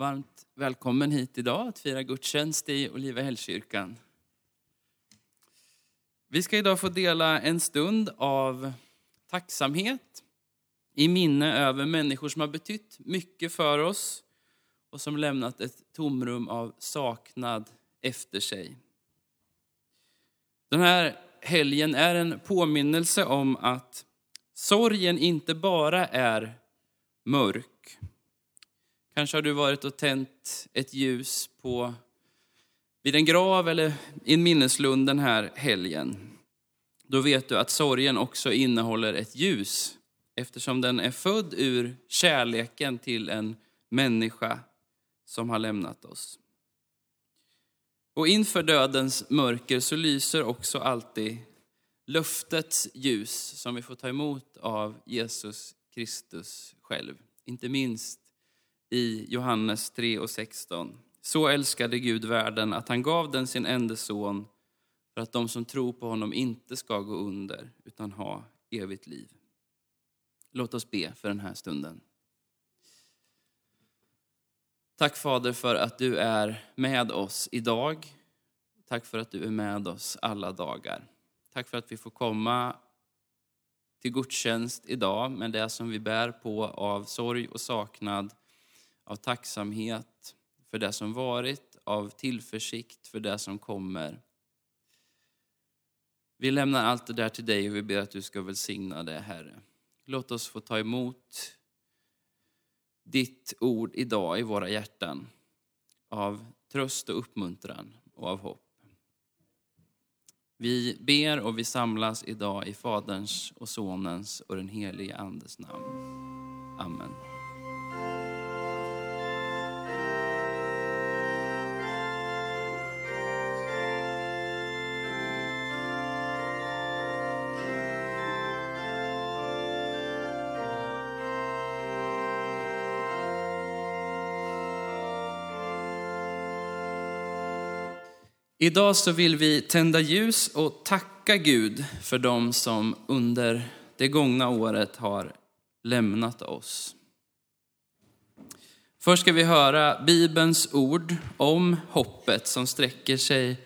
Varmt välkommen hit idag att fira gudstjänst i Olivahällskyrkan. Vi ska idag få dela en stund av tacksamhet i minne över människor som har betytt mycket för oss och som lämnat ett tomrum av saknad efter sig. Den här helgen är en påminnelse om att sorgen inte bara är mörk Kanske har du varit och tänt ett ljus på, vid en grav eller i en minneslund den här helgen. Då vet du att sorgen också innehåller ett ljus eftersom den är född ur kärleken till en människa som har lämnat oss. Och inför dödens mörker så lyser också alltid löftets ljus som vi får ta emot av Jesus Kristus själv. Inte minst i Johannes 3 och 16. Så älskade Gud världen att han gav den sin enda son för att de som tror på honom inte ska gå under utan ha evigt liv. Låt oss be för den här stunden. Tack Fader för att du är med oss idag. Tack för att du är med oss alla dagar. Tack för att vi får komma till gudstjänst idag med det som vi bär på av sorg och saknad av tacksamhet för det som varit, av tillförsikt för det som kommer. Vi lämnar allt det där till dig och vi ber att du ska välsigna det, Herre. Låt oss få ta emot ditt ord idag i våra hjärtan av tröst och uppmuntran och av hopp. Vi ber och vi samlas idag i Faderns och Sonens och den helige Andes namn. Amen. Idag så vill vi tända ljus och tacka Gud för dem som under det gångna året har lämnat oss. Först ska vi höra Bibelns ord om hoppet som sträcker sig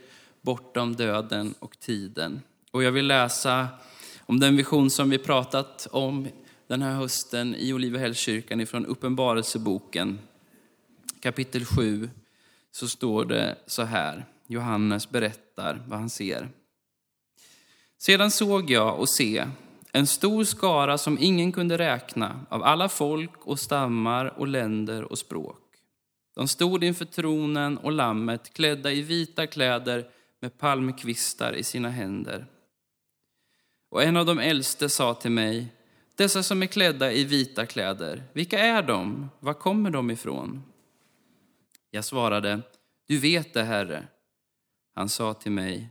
bortom döden och tiden. Och jag vill läsa om den vision som vi pratat om den här hösten i Olivehällskyrkan ifrån Uppenbarelseboken. Kapitel 7 så står det så här. Johannes berättar vad han ser. Sedan såg jag och se en stor skara som ingen kunde räkna av alla folk och stammar och länder och språk. De stod inför tronen och lammet klädda i vita kläder med palmkvistar i sina händer. Och en av de äldste sa till mig, dessa som är klädda i vita kläder, vilka är de? Var kommer de ifrån? Jag svarade, du vet det, Herre. Han sa till mig,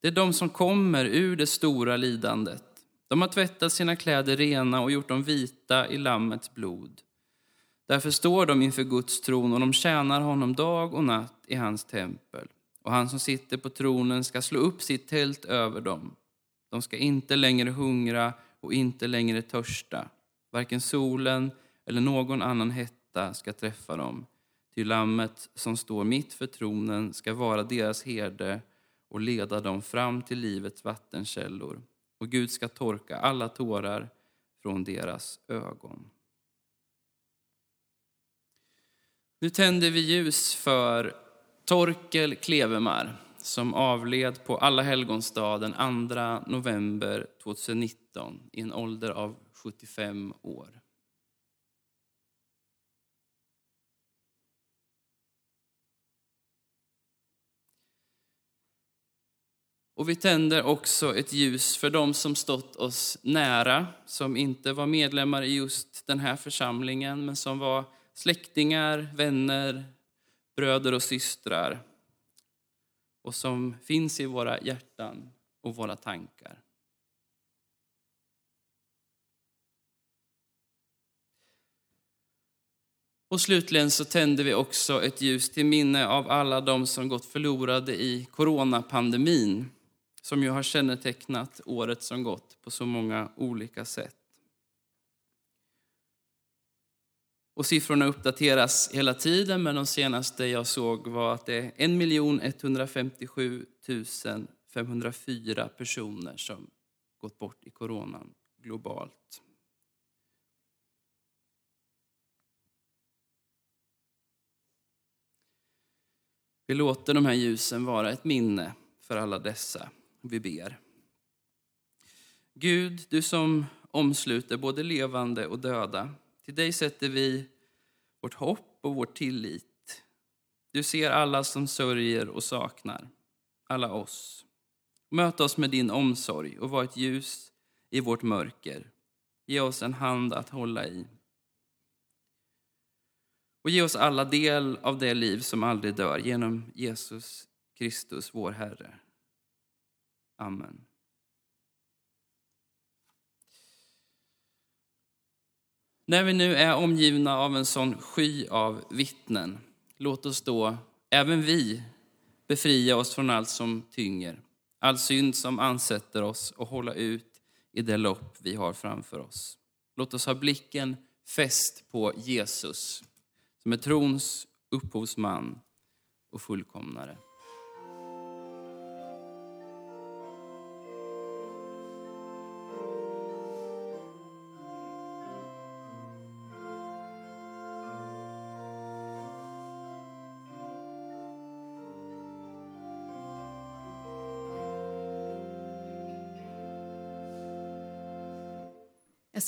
det är de som kommer ur det stora lidandet. De har tvättat sina kläder rena och gjort dem vita i Lammets blod. Därför står de inför Guds tron och de tjänar honom dag och natt i hans tempel. Och han som sitter på tronen ska slå upp sitt tält över dem. De ska inte längre hungra och inte längre törsta. Varken solen eller någon annan hetta ska träffa dem Ty lammet som står mitt för tronen ska vara deras herde och leda dem fram till livets vattenkällor. Och Gud ska torka alla tårar från deras ögon. Nu tänder vi ljus för Torkel Klevemar som avled på Alla helgons dag den 2 november 2019 i en ålder av 75 år. Och vi tänder också ett ljus för dem som stått oss nära, som inte var medlemmar i just den här församlingen, men som var släktingar, vänner, bröder och systrar och som finns i våra hjärtan och våra tankar. Och slutligen så tände vi också ett ljus till minne av alla de som gått förlorade i coronapandemin som ju har kännetecknat året som gått på så många olika sätt. Och siffrorna uppdateras hela tiden, men de senaste jag såg var att det är 1 157 504 personer som gått bort i coronan globalt. Vi låter de här ljusen vara ett minne för alla dessa. Vi ber. Gud, du som omsluter både levande och döda. Till dig sätter vi vårt hopp och vår tillit. Du ser alla som sörjer och saknar, alla oss. Möt oss med din omsorg och var ett ljus i vårt mörker. Ge oss en hand att hålla i. Och ge oss alla del av det liv som aldrig dör genom Jesus Kristus, vår Herre. Amen. När vi nu är omgivna av en sån sky av vittnen, låt oss då, även vi, befria oss från allt som tynger, all synd som ansätter oss och hålla ut i det lopp vi har framför oss. Låt oss ha blicken fäst på Jesus, som är trons upphovsman och fullkomnare.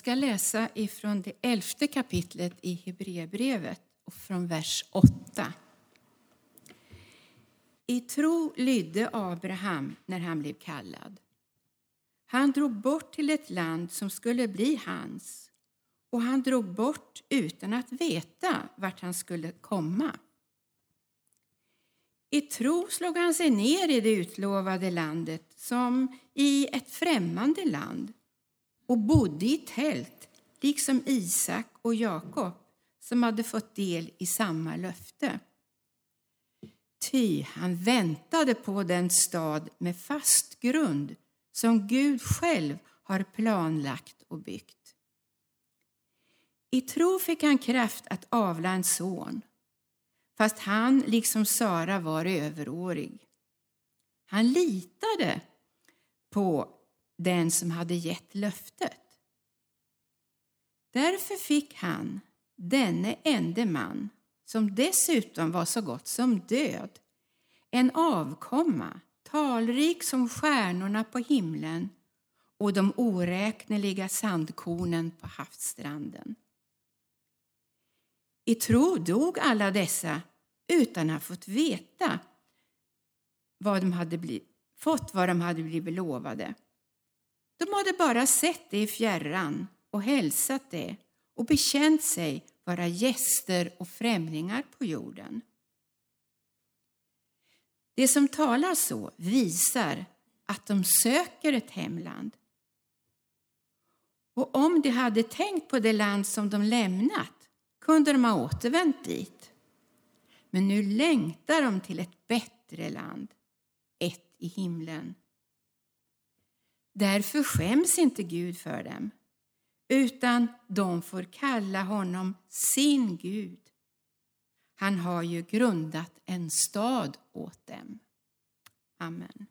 Ska läsa ifrån det elfte kapitlet i Hebreerbrevet och från vers 8. I tro lydde Abraham när han blev kallad. Han drog bort till ett land som skulle bli hans och han drog bort utan att veta vart han skulle komma. I tro slog han sig ner i det utlovade landet som i ett främmande land och bodde i tält, liksom Isak och Jakob som hade fått del i samma löfte. Ty han väntade på den stad med fast grund som Gud själv har planlagt och byggt. I tro fick han kraft att avla en son, fast han liksom Sara var överårig. Han litade på den som hade gett löftet. Därför fick han, denne ende man, som dessutom var så gott som död, en avkomma talrik som stjärnorna på himlen och de oräkneliga sandkornen på havsstranden. I tro dog alla dessa utan att ha fått veta vad de hade blivit, fått vad de hade blivit lovade. De hade bara sett det i fjärran och hälsat det och bekänt sig vara gäster och främlingar på jorden. Det som talar så visar att de söker ett hemland. Och om de hade tänkt på det land som de lämnat kunde de ha återvänt dit. Men nu längtar de till ett bättre land, ett i himlen. Därför skäms inte Gud för dem, utan de får kalla honom sin Gud. Han har ju grundat en stad åt dem. Amen.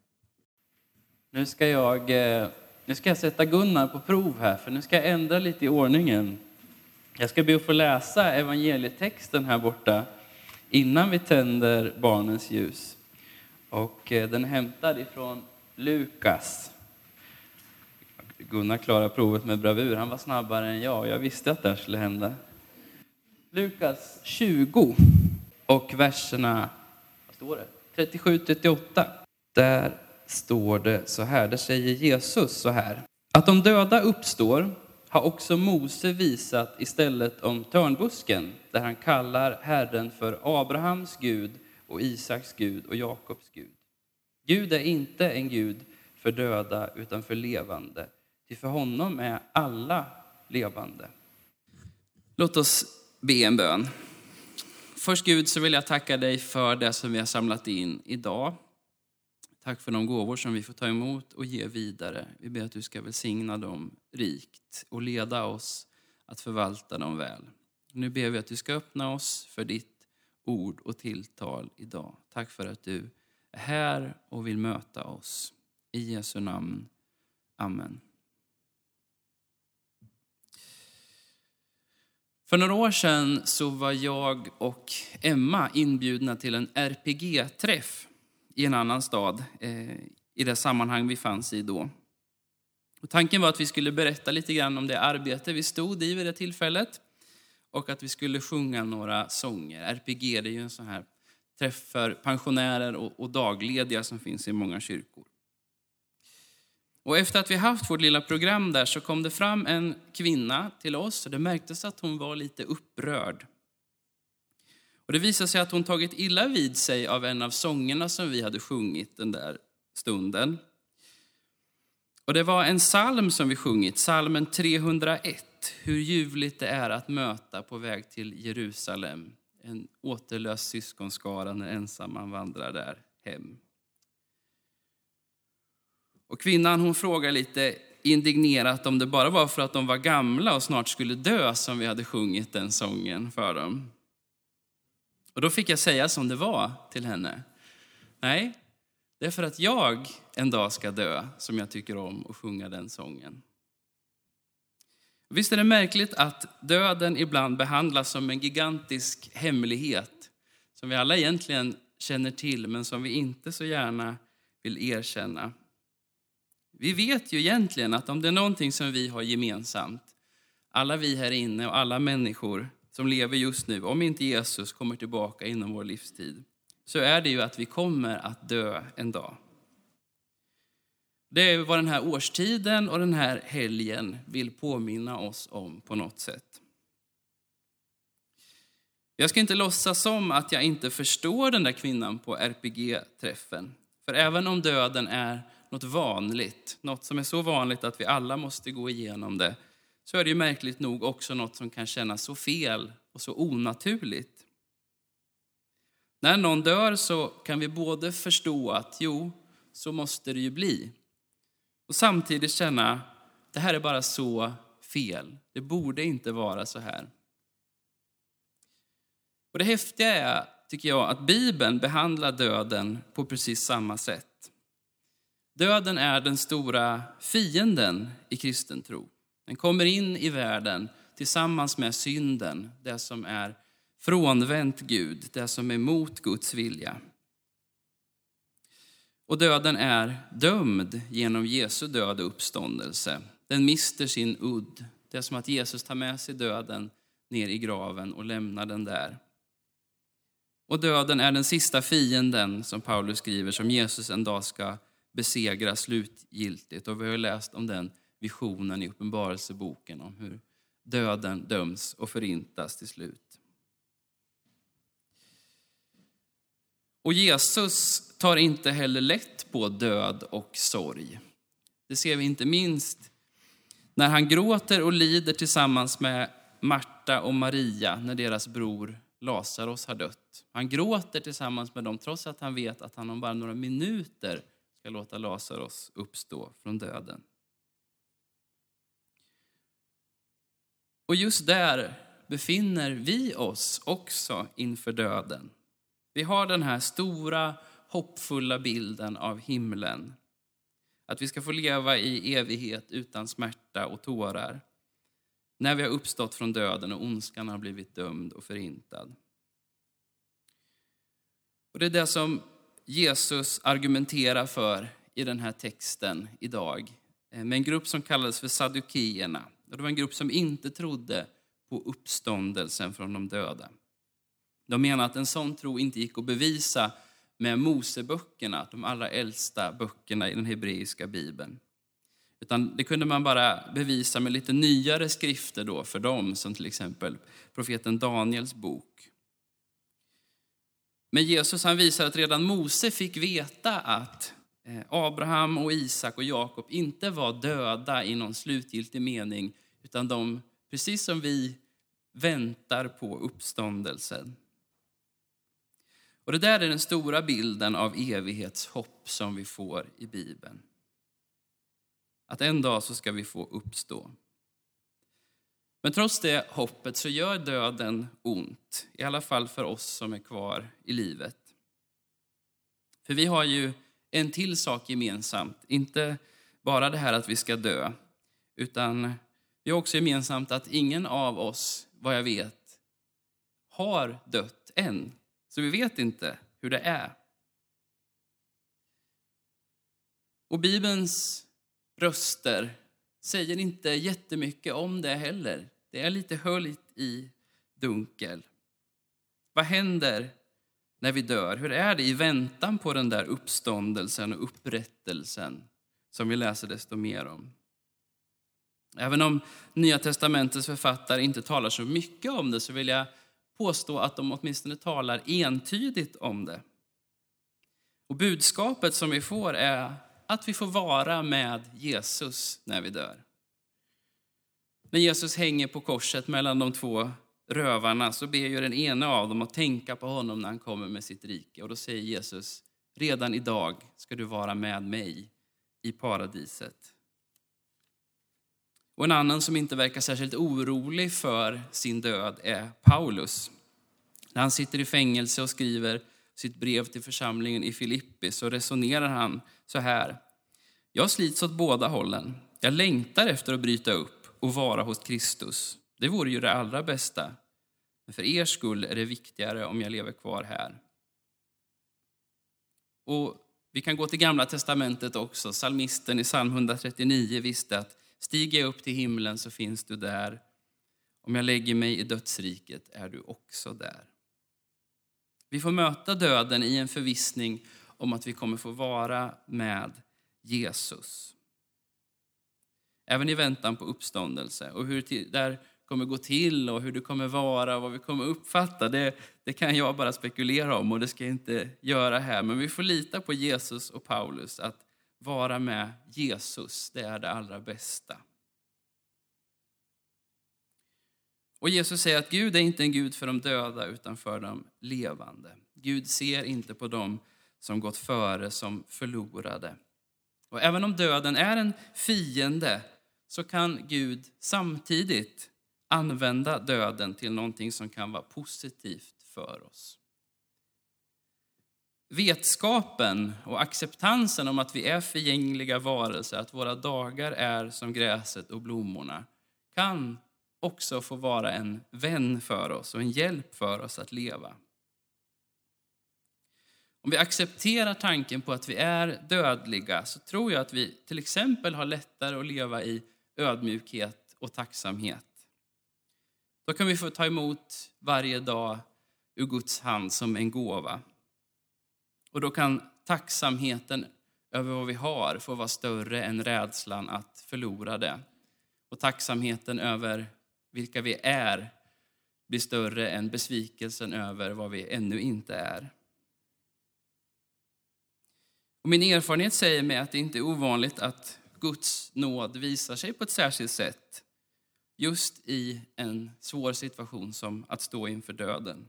Nu ska jag, eh, nu ska jag sätta Gunnar på prov här, för nu ska jag ändra lite i ordningen. Jag ska be att få läsa evangelietexten här borta innan vi tänder barnens ljus. Och eh, den är hämtad ifrån Lukas Gunnar klarade provet med bravur. Han var snabbare än jag. Jag visste att det här skulle hända. Lukas 20 och verserna vad står det? 37-38. Där står det så här, där säger Jesus så här. Att de döda uppstår har också Mose visat istället om törnbusken, där han kallar Herren för Abrahams Gud och Isaks Gud och Jakobs Gud. Gud är inte en Gud för döda utan för levande. Ty för honom är alla levande. Låt oss be en bön. Först Gud så vill jag tacka dig för det som vi har samlat in idag. Tack för de gåvor som vi får ta emot och ge vidare. Vi ber att du ska välsigna dem rikt och leda oss att förvalta dem väl. Nu ber vi att du ska öppna oss för ditt ord och tilltal idag. Tack för att du är här och vill möta oss. I Jesu namn. Amen. För några år sedan så var jag och Emma inbjudna till en RPG-träff i en annan stad, eh, i det sammanhang vi fanns i då. Och tanken var att vi skulle berätta lite grann om det arbete vi stod i vid det tillfället och att vi skulle sjunga några sånger. RPG det är ju en sån här träff för pensionärer och, och daglediga som finns i många kyrkor. Och efter att vi haft vårt lilla program där så kom det fram en kvinna till oss och det märktes att hon var lite upprörd. Och det visade sig att hon tagit illa vid sig av en av sångerna som vi hade sjungit den där stunden. Och det var en psalm som vi sjungit, psalmen 301. Hur ljuvligt det är att möta på väg till Jerusalem en återlös syskonskara när ensam man vandrar där hem. Och kvinnan hon frågar lite indignerat om det bara var för att de var gamla och snart skulle dö som vi hade sjungit den sången för dem. Och då fick jag säga som det var till henne. Nej, det är för att jag en dag ska dö som jag tycker om att sjunga den sången. Visst är det märkligt att döden ibland behandlas som en gigantisk hemlighet som vi alla egentligen känner till men som vi inte så gärna vill erkänna. Vi vet ju egentligen att om det är någonting som vi har gemensamt, alla vi här inne och alla människor som lever just nu, om inte Jesus kommer tillbaka inom vår livstid, så är det ju att vi kommer att dö en dag. Det är vad den här årstiden och den här helgen vill påminna oss om på något sätt. Jag ska inte låtsas som att jag inte förstår den där kvinnan på RPG-träffen. För även om döden är något vanligt, något som är så vanligt att vi alla måste gå igenom det, så är det ju märkligt nog också något som kan kännas så fel och så onaturligt. När någon dör så kan vi både förstå att jo, så måste det ju bli. Och samtidigt känna, det här är bara så fel. Det borde inte vara så här. Och det häftiga är, tycker jag, att Bibeln behandlar döden på precis samma sätt. Döden är den stora fienden i kristen tro. Den kommer in i världen tillsammans med synden, det som är frånvänt Gud, det som är mot Guds vilja. Och döden är dömd genom Jesu död och uppståndelse. Den mister sin udd. Det är som att Jesus tar med sig döden ner i graven och lämnar den där. Och döden är den sista fienden, som Paulus skriver, som Jesus en dag ska besegra slutgiltigt. Och vi har läst om den visionen i Uppenbarelseboken, om hur döden döms och förintas till slut. Och Jesus tar inte heller lätt på död och sorg. Det ser vi inte minst när han gråter och lider tillsammans med Marta och Maria när deras bror Lazarus har dött. Han gråter tillsammans med dem trots att han vet att han om bara några minuter ska låta Lazarus uppstå från döden. Och just där befinner vi oss också inför döden. Vi har den här stora, hoppfulla bilden av himlen. Att vi ska få leva i evighet utan smärta och tårar. När vi har uppstått från döden och ondskan har blivit dömd och förintad. Och det är det som Jesus argumenterar för i den här texten idag. Eh, med en grupp som kallades för Saddukeerna. Det var en grupp som inte trodde på uppståndelsen från de döda. De menar att en sån tro inte gick att bevisa med Moseböckerna, de allra äldsta böckerna i den hebreiska bibeln. Utan det kunde man bara bevisa med lite nyare skrifter då för dem, som till exempel profeten Daniels bok. Men Jesus han visar att redan Mose fick veta att eh, Abraham och Isak och Jakob inte var döda i någon slutgiltig mening, utan de, precis som vi, väntar på uppståndelsen. Och det där är den stora bilden av evighetshopp som vi får i Bibeln. Att en dag så ska vi få uppstå. Men trots det hoppet så gör döden ont, i alla fall för oss som är kvar i livet. För vi har ju en till sak gemensamt, inte bara det här att vi ska dö, utan vi har också gemensamt att ingen av oss, vad jag vet, har dött än. Så vi vet inte hur det är. Och Bibelns röster säger inte jättemycket om det heller. Det är lite höljt i dunkel. Vad händer när vi dör? Hur är det i väntan på den där uppståndelsen och upprättelsen som vi läser desto mer om? Även om Nya testamentets författare inte talar så mycket om det så vill jag påstå att de åtminstone talar entydigt om det. Och budskapet som vi får är att vi får vara med Jesus när vi dör. När Jesus hänger på korset mellan de två rövarna så ber ju den ena av dem att tänka på honom när han kommer med sitt rike. Och då säger Jesus, redan idag ska du vara med mig i paradiset. Och en annan som inte verkar särskilt orolig för sin död är Paulus. När han sitter i fängelse och skriver sitt brev till församlingen i Filippi så resonerar han så här. Jag slits åt båda hållen. Jag längtar efter att bryta upp och vara hos Kristus. Det vore ju det allra bästa. Men för er skull är det viktigare om jag lever kvar här. Och vi kan gå till Gamla testamentet också. Salmisten i psalm 139 visste att stiger jag upp till himlen så finns du där. Om jag lägger mig i dödsriket är du också där. Vi får möta döden i en förvissning om att vi kommer få vara med Jesus. Även i väntan på uppståndelse. Och hur det där kommer gå till och hur det kommer vara och vad vi kommer uppfatta, det, det kan jag bara spekulera om och det ska jag inte göra här. Men vi får lita på Jesus och Paulus, att vara med Jesus, det är det allra bästa. Och Jesus säger att Gud är inte en Gud för de döda utan för de levande. Gud ser inte på dem som gått före som förlorade. Och även om döden är en fiende så kan Gud samtidigt använda döden till någonting som kan vara positivt för oss. Vetskapen och acceptansen om att vi är förgängliga varelser, att våra dagar är som gräset och blommorna, kan också få vara en vän för oss och en hjälp för oss att leva. Om vi accepterar tanken på att vi är dödliga så tror jag att vi till exempel har lättare att leva i ödmjukhet och tacksamhet. Då kan vi få ta emot varje dag ur Guds hand som en gåva. Och då kan tacksamheten över vad vi har få vara större än rädslan att förlora det. Och tacksamheten över vilka vi är blir större än besvikelsen över vad vi ännu inte är. Och min erfarenhet säger mig att det inte är ovanligt att Guds nåd visar sig på ett särskilt sätt just i en svår situation som att stå inför döden.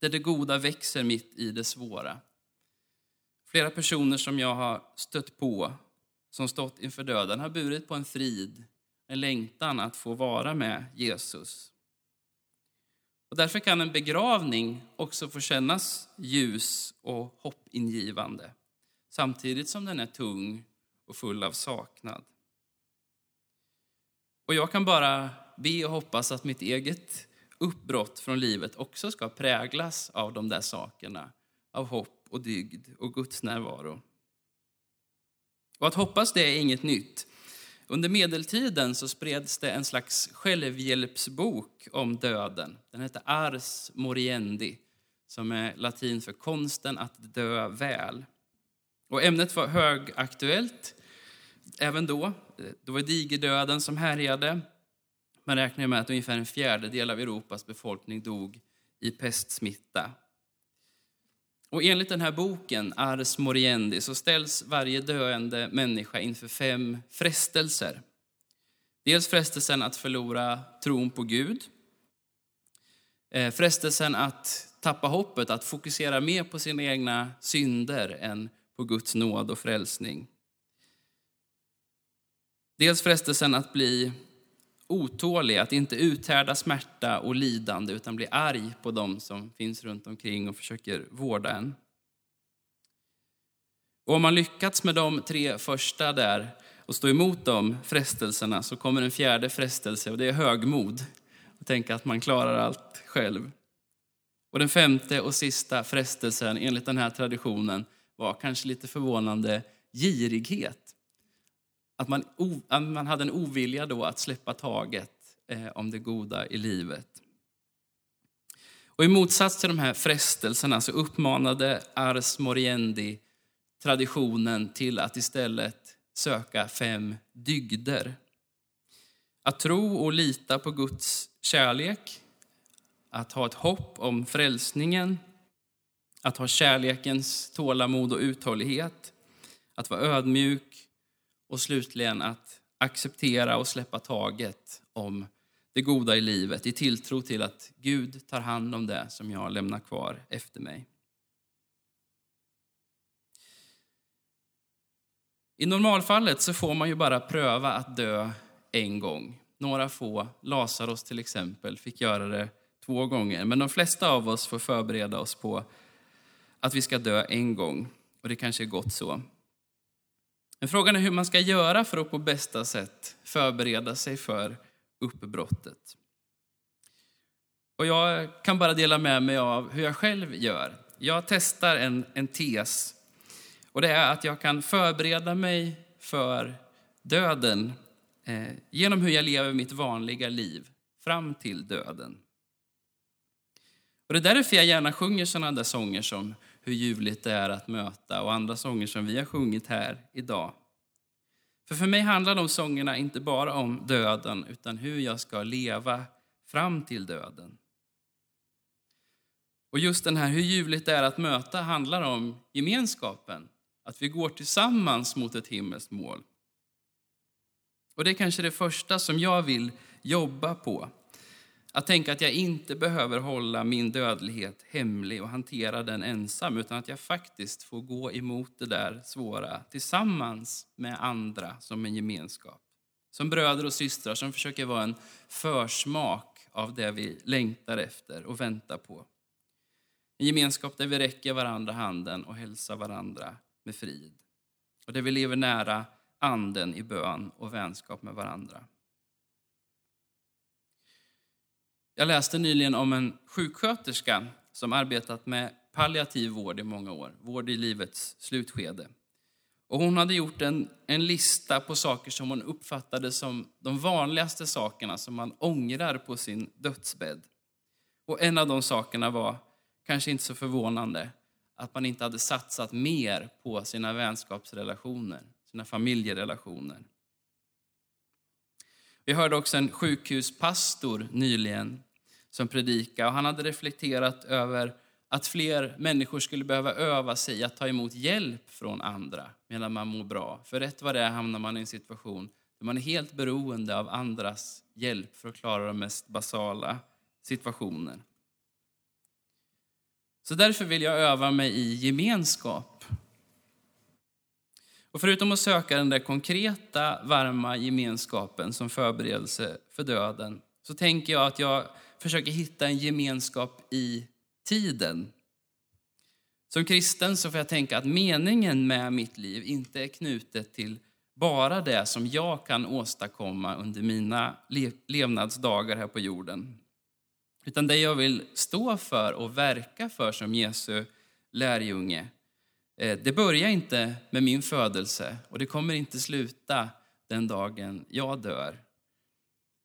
Där det goda växer mitt i det svåra. Flera personer som jag har stött på som stått inför döden har burit på en frid, en längtan att få vara med Jesus. Och därför kan en begravning också få kännas ljus och hoppingivande samtidigt som den är tung och full av saknad. Och jag kan bara be och hoppas att mitt eget uppbrott från livet också ska präglas av de där sakerna, av hopp och dygd och Guds närvaro. Och att hoppas det är inget nytt. Under medeltiden så spreds det en slags självhjälpsbok om döden. Den hette Ars Moriendi, som är latin för konsten att dö väl. Och ämnet var högaktuellt även då. Det var digerdöden som härjade. Man räknar med att ungefär en fjärdedel av Europas befolkning dog i pestsmitta. Och enligt den här boken, Ars Moriendi, så ställs varje döende människa inför fem frestelser. Dels frestelsen att förlora tron på Gud. Eh, frestelsen att tappa hoppet, att fokusera mer på sina egna synder än på Guds nåd och frälsning. Dels frestelsen att bli otålig, att inte uthärda smärta och lidande utan bli arg på dem som finns runt omkring och försöker vårda en. Och om man lyckats med de tre första där och stå emot de frestelserna så kommer en fjärde frestelse och det är högmod. Att tänka att man klarar allt själv. Och den femte och sista frestelsen enligt den här traditionen var kanske lite förvånande girighet. Att man, man hade en ovilja då att släppa taget eh, om det goda i livet. Och I motsats till de här frestelserna så uppmanade Ars Moriendi traditionen till att istället söka fem dygder. Att tro och lita på Guds kärlek, att ha ett hopp om frälsningen, att ha kärlekens tålamod och uthållighet, att vara ödmjuk och slutligen att acceptera och släppa taget om det goda i livet i tilltro till att Gud tar hand om det som jag lämnar kvar efter mig. I normalfallet så får man ju bara pröva att dö en gång. Några få, Lazarus till exempel, fick göra det två gånger. Men de flesta av oss får förbereda oss på att vi ska dö en gång. Och det kanske är gott så. Men frågan är hur man ska göra för att på bästa sätt förbereda sig för uppbrottet. Och jag kan bara dela med mig av hur jag själv gör. Jag testar en, en tes. Och det är att jag kan förbereda mig för döden eh, genom hur jag lever mitt vanliga liv fram till döden. Och Det är därför jag gärna sjunger sådana där sånger som hur ljuvligt det är att möta och andra sånger som vi har sjungit här idag. För för mig handlar de sångerna inte bara om döden utan hur jag ska leva fram till döden. Och just den här hur ljuvligt det är att möta handlar om gemenskapen, att vi går tillsammans mot ett himmelskt mål. Och det är kanske det första som jag vill jobba på. Att tänka att jag inte behöver hålla min dödlighet hemlig och hantera den ensam, utan att jag faktiskt får gå emot det där svåra tillsammans med andra som en gemenskap. Som bröder och systrar som försöker vara en försmak av det vi längtar efter och väntar på. En gemenskap där vi räcker varandra handen och hälsar varandra med frid. Och där vi lever nära anden i bön och vänskap med varandra. Jag läste nyligen om en sjuksköterska som arbetat med palliativ vård i många år, vård i livets slutskede. Och hon hade gjort en, en lista på saker som hon uppfattade som de vanligaste sakerna som man ångrar på sin dödsbädd. Och en av de sakerna var, kanske inte så förvånande, att man inte hade satsat mer på sina vänskapsrelationer, sina familjerelationer. Vi hörde också en sjukhuspastor nyligen som predikade. Och han hade reflekterat över att fler människor skulle behöva öva sig att ta emot hjälp från andra medan man mår bra. För rätt vad det är hamnar man i en situation där man är helt beroende av andras hjälp för att klara de mest basala situationer. Så därför vill jag öva mig i gemenskap. Och förutom att söka den där konkreta, varma gemenskapen som förberedelse för döden, så tänker jag att jag försöker hitta en gemenskap i tiden. Som kristen så får jag tänka att meningen med mitt liv inte är knutet till bara det som jag kan åstadkomma under mina levnadsdagar här på jorden. Utan det jag vill stå för och verka för som Jesu lärjunge, eh, det börjar inte med min födelse och det kommer inte sluta den dagen jag dör.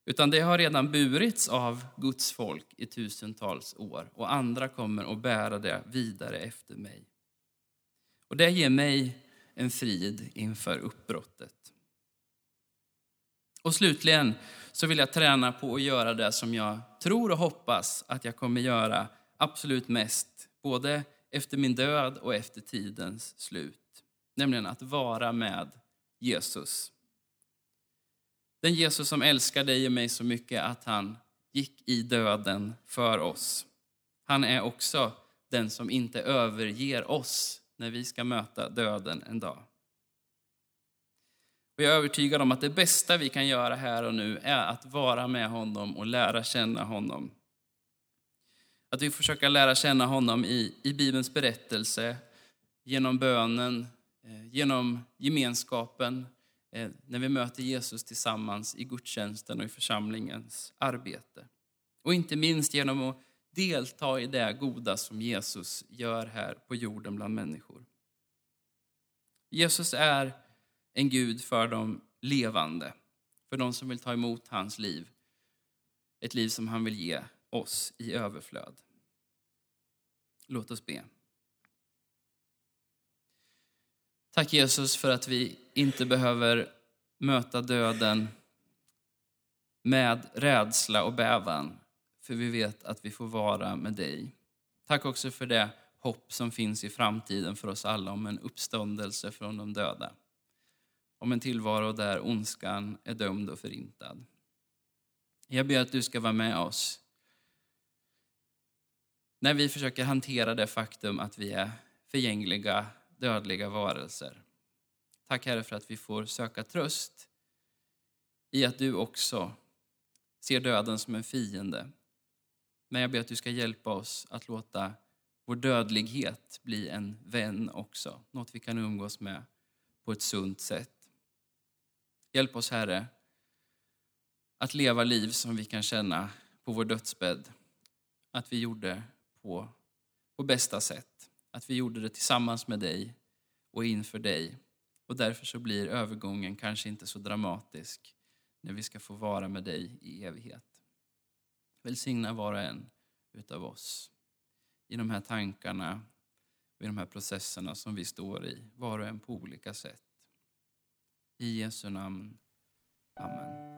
Utan det har redan burits av Guds folk i tusentals år och andra kommer att bära det vidare efter mig. Och det ger mig en frid inför uppbrottet. Och slutligen så vill jag träna på att göra det som jag tror och hoppas att jag kommer göra absolut mest, både efter min död och efter tidens slut. Nämligen att vara med Jesus den Jesus som älskar dig och mig så mycket att han gick i döden för oss. Han är också den som inte överger oss när vi ska möta döden en dag. Vi är övertygad om att det bästa vi kan göra här och nu är att vara med honom och lära känna honom. Att vi försöker lära känna honom i, i Bibelns berättelse, genom bönen, eh, genom gemenskapen, Eh, när vi möter Jesus tillsammans i gudstjänsten och i församlingens arbete. Och inte minst genom att delta i det goda som Jesus gör här på jorden bland människor. Jesus är en Gud för de levande, för de som vill ta emot hans liv. Ett liv som han vill ge oss i överflöd. Låt oss be. Tack Jesus för att vi inte behöver möta döden med rädsla och bävan, för vi vet att vi får vara med dig. Tack också för det hopp som finns i framtiden för oss alla om en uppståndelse från de döda. Om en tillvaro där ondskan är dömd och förintad. Jag ber att du ska vara med oss när vi försöker hantera det faktum att vi är förgängliga, dödliga varelser. Tack Herre för att vi får söka tröst i att du också ser döden som en fiende. Men jag ber att du ska hjälpa oss att låta vår dödlighet bli en vän också, något vi kan umgås med på ett sunt sätt. Hjälp oss Herre att leva liv som vi kan känna på vår dödsbädd att vi gjorde på, på bästa sätt. Att vi gjorde det tillsammans med dig och inför dig. Och därför så blir övergången kanske inte så dramatisk när vi ska få vara med dig i evighet. Välsigna var och en utav oss i de här tankarna och i de här processerna som vi står i, var och en på olika sätt. I Jesu namn. Amen.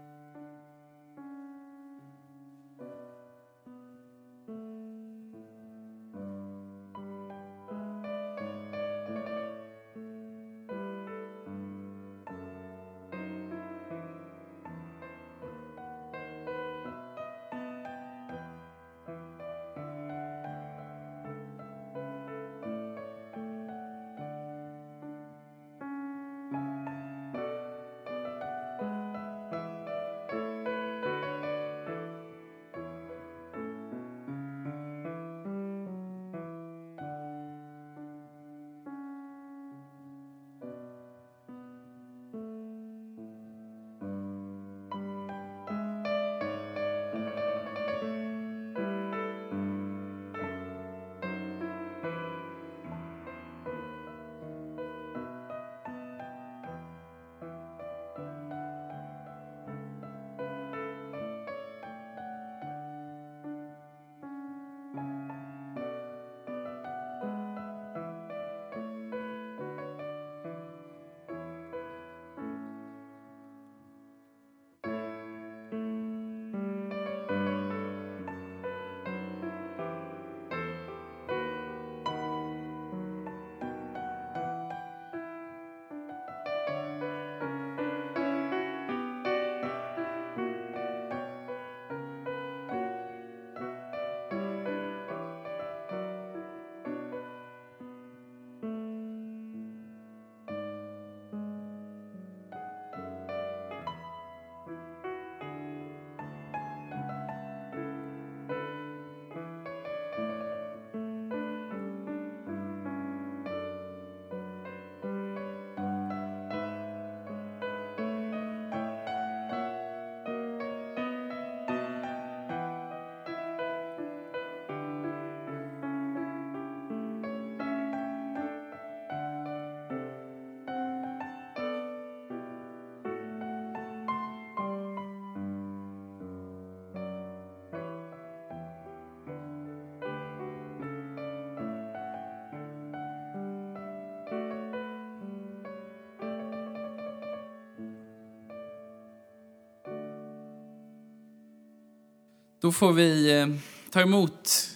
Då får vi eh, ta emot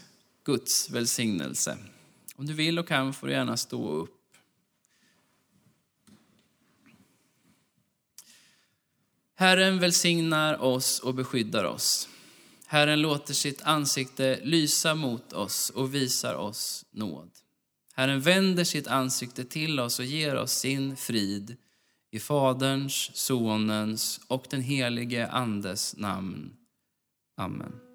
Guds välsignelse. Om du vill och kan får du gärna stå upp. Herren välsignar oss och beskyddar oss. Herren låter sitt ansikte lysa mot oss och visar oss nåd. Herren vänder sitt ansikte till oss och ger oss sin frid. I Faderns, Sonens och den helige Andes namn. Amen.